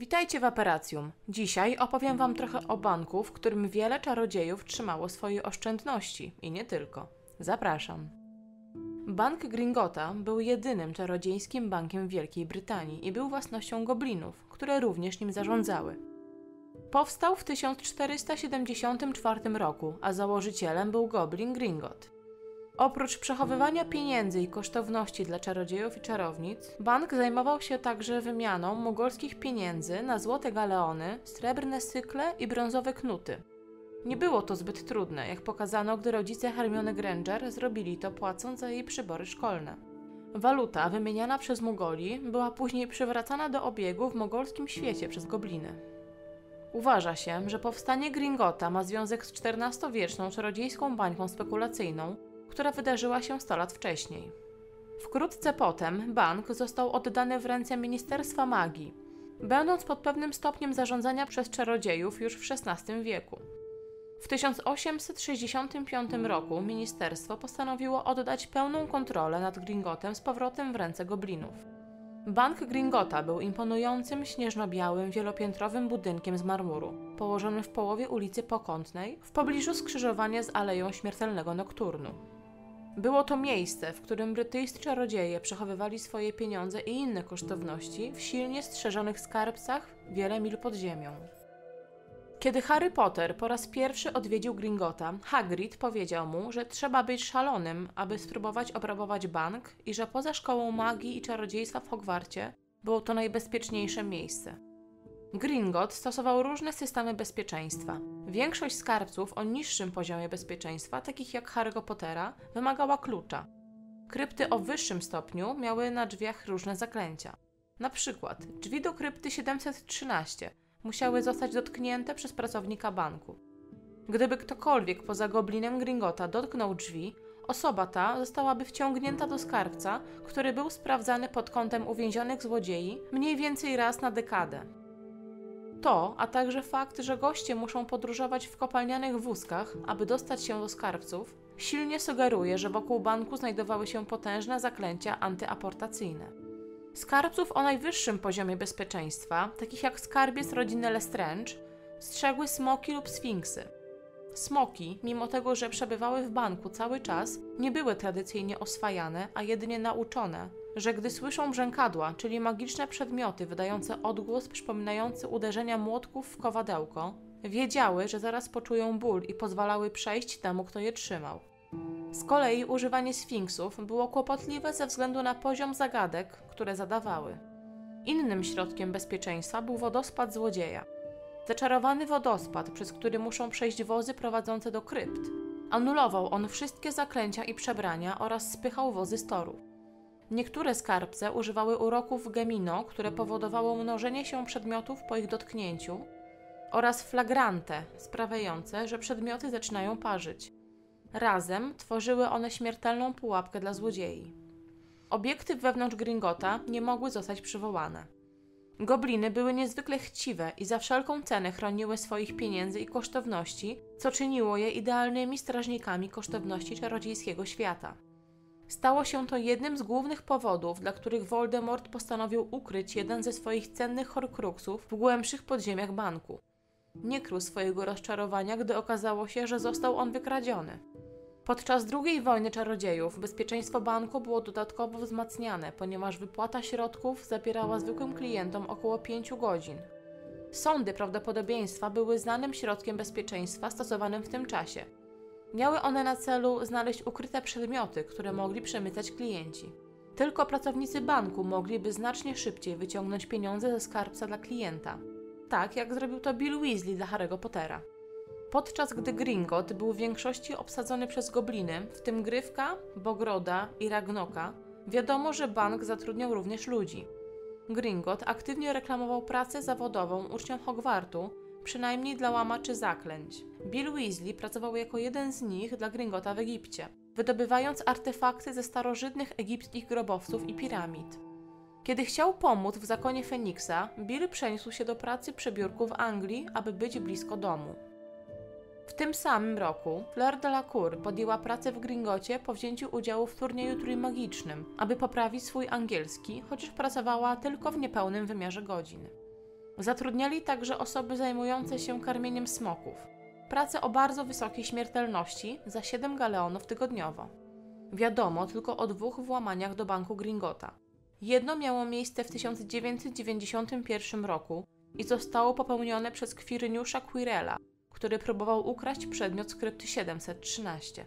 Witajcie w Aperacjum. Dzisiaj opowiem Wam trochę o banku, w którym wiele czarodziejów trzymało swoje oszczędności i nie tylko. Zapraszam. Bank Gringota był jedynym czarodziejskim bankiem Wielkiej Brytanii i był własnością goblinów, które również nim zarządzały. Powstał w 1474 roku, a założycielem był goblin Gringot. Oprócz przechowywania pieniędzy i kosztowności dla czarodziejów i czarownic, bank zajmował się także wymianą mugolskich pieniędzy na złote galeony, srebrne sykle i brązowe knuty. Nie było to zbyt trudne, jak pokazano, gdy rodzice Hermione Granger zrobili to płacąc za jej przybory szkolne. Waluta wymieniana przez Mugoli była później przywracana do obiegu w mogolskim świecie przez gobliny. Uważa się, że powstanie Gringota ma związek z XIV-wieczną czarodziejską bańką spekulacyjną, która wydarzyła się 100 lat wcześniej. Wkrótce potem bank został oddany w ręce Ministerstwa Magii, będąc pod pewnym stopniem zarządzania przez czarodziejów już w XVI wieku. W 1865 roku ministerstwo postanowiło oddać pełną kontrolę nad Gringotem z powrotem w ręce goblinów. Bank Gringota był imponującym, śnieżno-białym, wielopiętrowym budynkiem z marmuru, położonym w połowie ulicy Pokątnej, w pobliżu skrzyżowania z Aleją Śmiertelnego Nokturnu. Było to miejsce, w którym brytyjscy czarodzieje przechowywali swoje pieniądze i inne kosztowności w silnie strzeżonych skarbcach wiele mil pod ziemią. Kiedy Harry Potter po raz pierwszy odwiedził Gringota, Hagrid powiedział mu, że trzeba być szalonym, aby spróbować obrabować bank i że poza szkołą magii i czarodziejstwa w Hogwarcie było to najbezpieczniejsze miejsce. Gringot stosował różne systemy bezpieczeństwa. Większość skarbców o niższym poziomie bezpieczeństwa, takich jak Harry'ego Pottera, wymagała klucza. Krypty o wyższym stopniu miały na drzwiach różne zaklęcia. Na przykład drzwi do krypty 713 musiały zostać dotknięte przez pracownika banku. Gdyby ktokolwiek poza goblinem Gringota dotknął drzwi, osoba ta zostałaby wciągnięta do skarbca, który był sprawdzany pod kątem uwięzionych złodziei mniej więcej raz na dekadę. To, a także fakt, że goście muszą podróżować w kopalnianych wózkach, aby dostać się do skarbców, silnie sugeruje, że wokół banku znajdowały się potężne zaklęcia antyaportacyjne. Skarbców o najwyższym poziomie bezpieczeństwa, takich jak skarbiec rodziny Lestrange, strzegły smoki lub sfinksy. Smoki, mimo tego, że przebywały w banku cały czas, nie były tradycyjnie oswajane, a jedynie nauczone, że gdy słyszą brzękadła, czyli magiczne przedmioty wydające odgłos przypominający uderzenia młotków w kowadełko, wiedziały, że zaraz poczują ból i pozwalały przejść temu, kto je trzymał. Z kolei używanie sfinksów było kłopotliwe ze względu na poziom zagadek, które zadawały. Innym środkiem bezpieczeństwa był wodospad złodzieja. Zaczarowany wodospad, przez który muszą przejść wozy prowadzące do krypt. Anulował on wszystkie zaklęcia i przebrania oraz spychał wozy z toru. Niektóre skarbce używały uroków gemino, które powodowało mnożenie się przedmiotów po ich dotknięciu, oraz flagrante, sprawiające, że przedmioty zaczynają parzyć. Razem tworzyły one śmiertelną pułapkę dla złodziei. Obiekty wewnątrz Gringota nie mogły zostać przywołane. Gobliny były niezwykle chciwe i za wszelką cenę chroniły swoich pieniędzy i kosztowności, co czyniło je idealnymi strażnikami kosztowności czarodziejskiego świata. Stało się to jednym z głównych powodów, dla których Voldemort postanowił ukryć jeden ze swoich cennych horcruxów w głębszych podziemiach banku. Nie krył swojego rozczarowania, gdy okazało się, że został on wykradziony. Podczas II wojny czarodziejów bezpieczeństwo banku było dodatkowo wzmacniane, ponieważ wypłata środków zabierała zwykłym klientom około 5 godzin. Sądy prawdopodobieństwa były znanym środkiem bezpieczeństwa stosowanym w tym czasie. Miały one na celu znaleźć ukryte przedmioty, które mogli przemycać klienci. Tylko pracownicy banku mogliby znacznie szybciej wyciągnąć pieniądze ze skarbca dla klienta. Tak jak zrobił to Bill Weasley dla Harry'ego Pottera. Podczas gdy Gringot był w większości obsadzony przez gobliny, w tym Grywka, Bogroda i Ragnoka, wiadomo, że bank zatrudniał również ludzi. Gringot aktywnie reklamował pracę zawodową uczniom Hogwartu, przynajmniej dla łamaczy zaklęć. Bill Weasley pracował jako jeden z nich dla Gringota w Egipcie, wydobywając artefakty ze starożytnych egipskich grobowców i piramid. Kiedy chciał pomóc w zakonie Feniksa, Bill przeniósł się do pracy przy biurku w Anglii, aby być blisko domu. W tym samym roku Fleur de la Cour podjęła pracę w Gringocie po wzięciu udziału w turnieju trójmagicznym, aby poprawić swój angielski, chociaż pracowała tylko w niepełnym wymiarze godzin. Zatrudniali także osoby zajmujące się karmieniem smoków. Pracę o bardzo wysokiej śmiertelności za 7 galeonów tygodniowo. Wiadomo tylko o dwóch włamaniach do banku Gringota. Jedno miało miejsce w 1991 roku i zostało popełnione przez Kwiryniusza Quirela, który próbował ukraść przedmiot z krypty 713.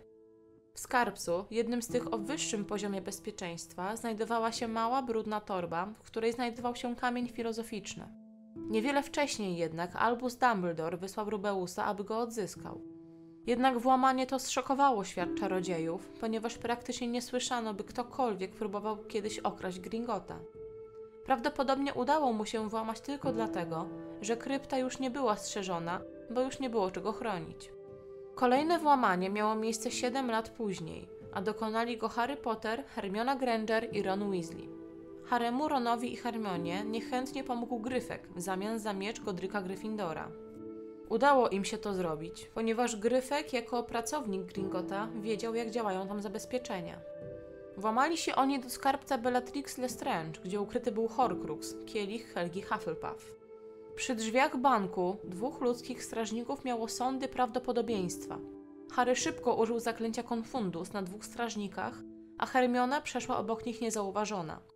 W skarbcu, jednym z tych o wyższym poziomie bezpieczeństwa, znajdowała się mała, brudna torba, w której znajdował się kamień filozoficzny. Niewiele wcześniej jednak Albus Dumbledore wysłał Rubeusa, aby go odzyskał. Jednak włamanie to zszokowało świat czarodziejów, ponieważ praktycznie nie słyszano, by ktokolwiek próbował kiedyś okraść Gringota. Prawdopodobnie udało mu się włamać tylko dlatego, że krypta już nie była strzeżona, bo już nie było czego chronić. Kolejne włamanie miało miejsce 7 lat później, a dokonali go Harry Potter, Hermiona Granger i Ron Weasley. Haremu, Ronowi i Hermionie niechętnie pomógł Gryfek w zamian za miecz Godryka Gryffindora. Udało im się to zrobić, ponieważ Gryfek jako pracownik Gringota wiedział jak działają tam zabezpieczenia. Włamali się oni do skarbca Bellatrix Lestrange, gdzie ukryty był Horcrux, kielich Helgi Hufflepuff. Przy drzwiach banku dwóch ludzkich strażników miało sądy prawdopodobieństwa. Harry szybko użył zaklęcia Confundus na dwóch strażnikach, a Hermiona przeszła obok nich niezauważona.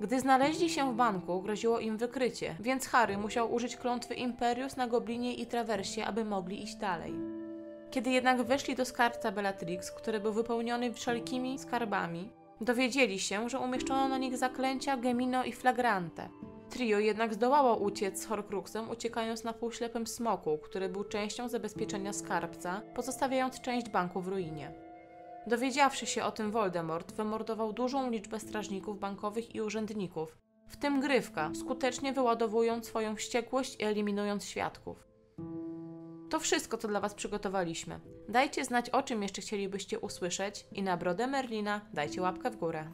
Gdy znaleźli się w banku, groziło im wykrycie, więc Harry musiał użyć klątwy Imperius na Goblinie i Trawersie, aby mogli iść dalej. Kiedy jednak weszli do skarbca Bellatrix, który był wypełniony wszelkimi skarbami, dowiedzieli się, że umieszczono na nich zaklęcia Gemino i Flagrante. Trio jednak zdołało uciec z Horcruxem, uciekając na półślepym smoku, który był częścią zabezpieczenia skarbca, pozostawiając część banku w ruinie. Dowiedziawszy się o tym Voldemort, wymordował dużą liczbę strażników bankowych i urzędników, w tym Grywka, skutecznie wyładowując swoją wściekłość i eliminując świadków. To wszystko, co dla Was przygotowaliśmy. Dajcie znać, o czym jeszcze chcielibyście usłyszeć i na brodę Merlina dajcie łapkę w górę.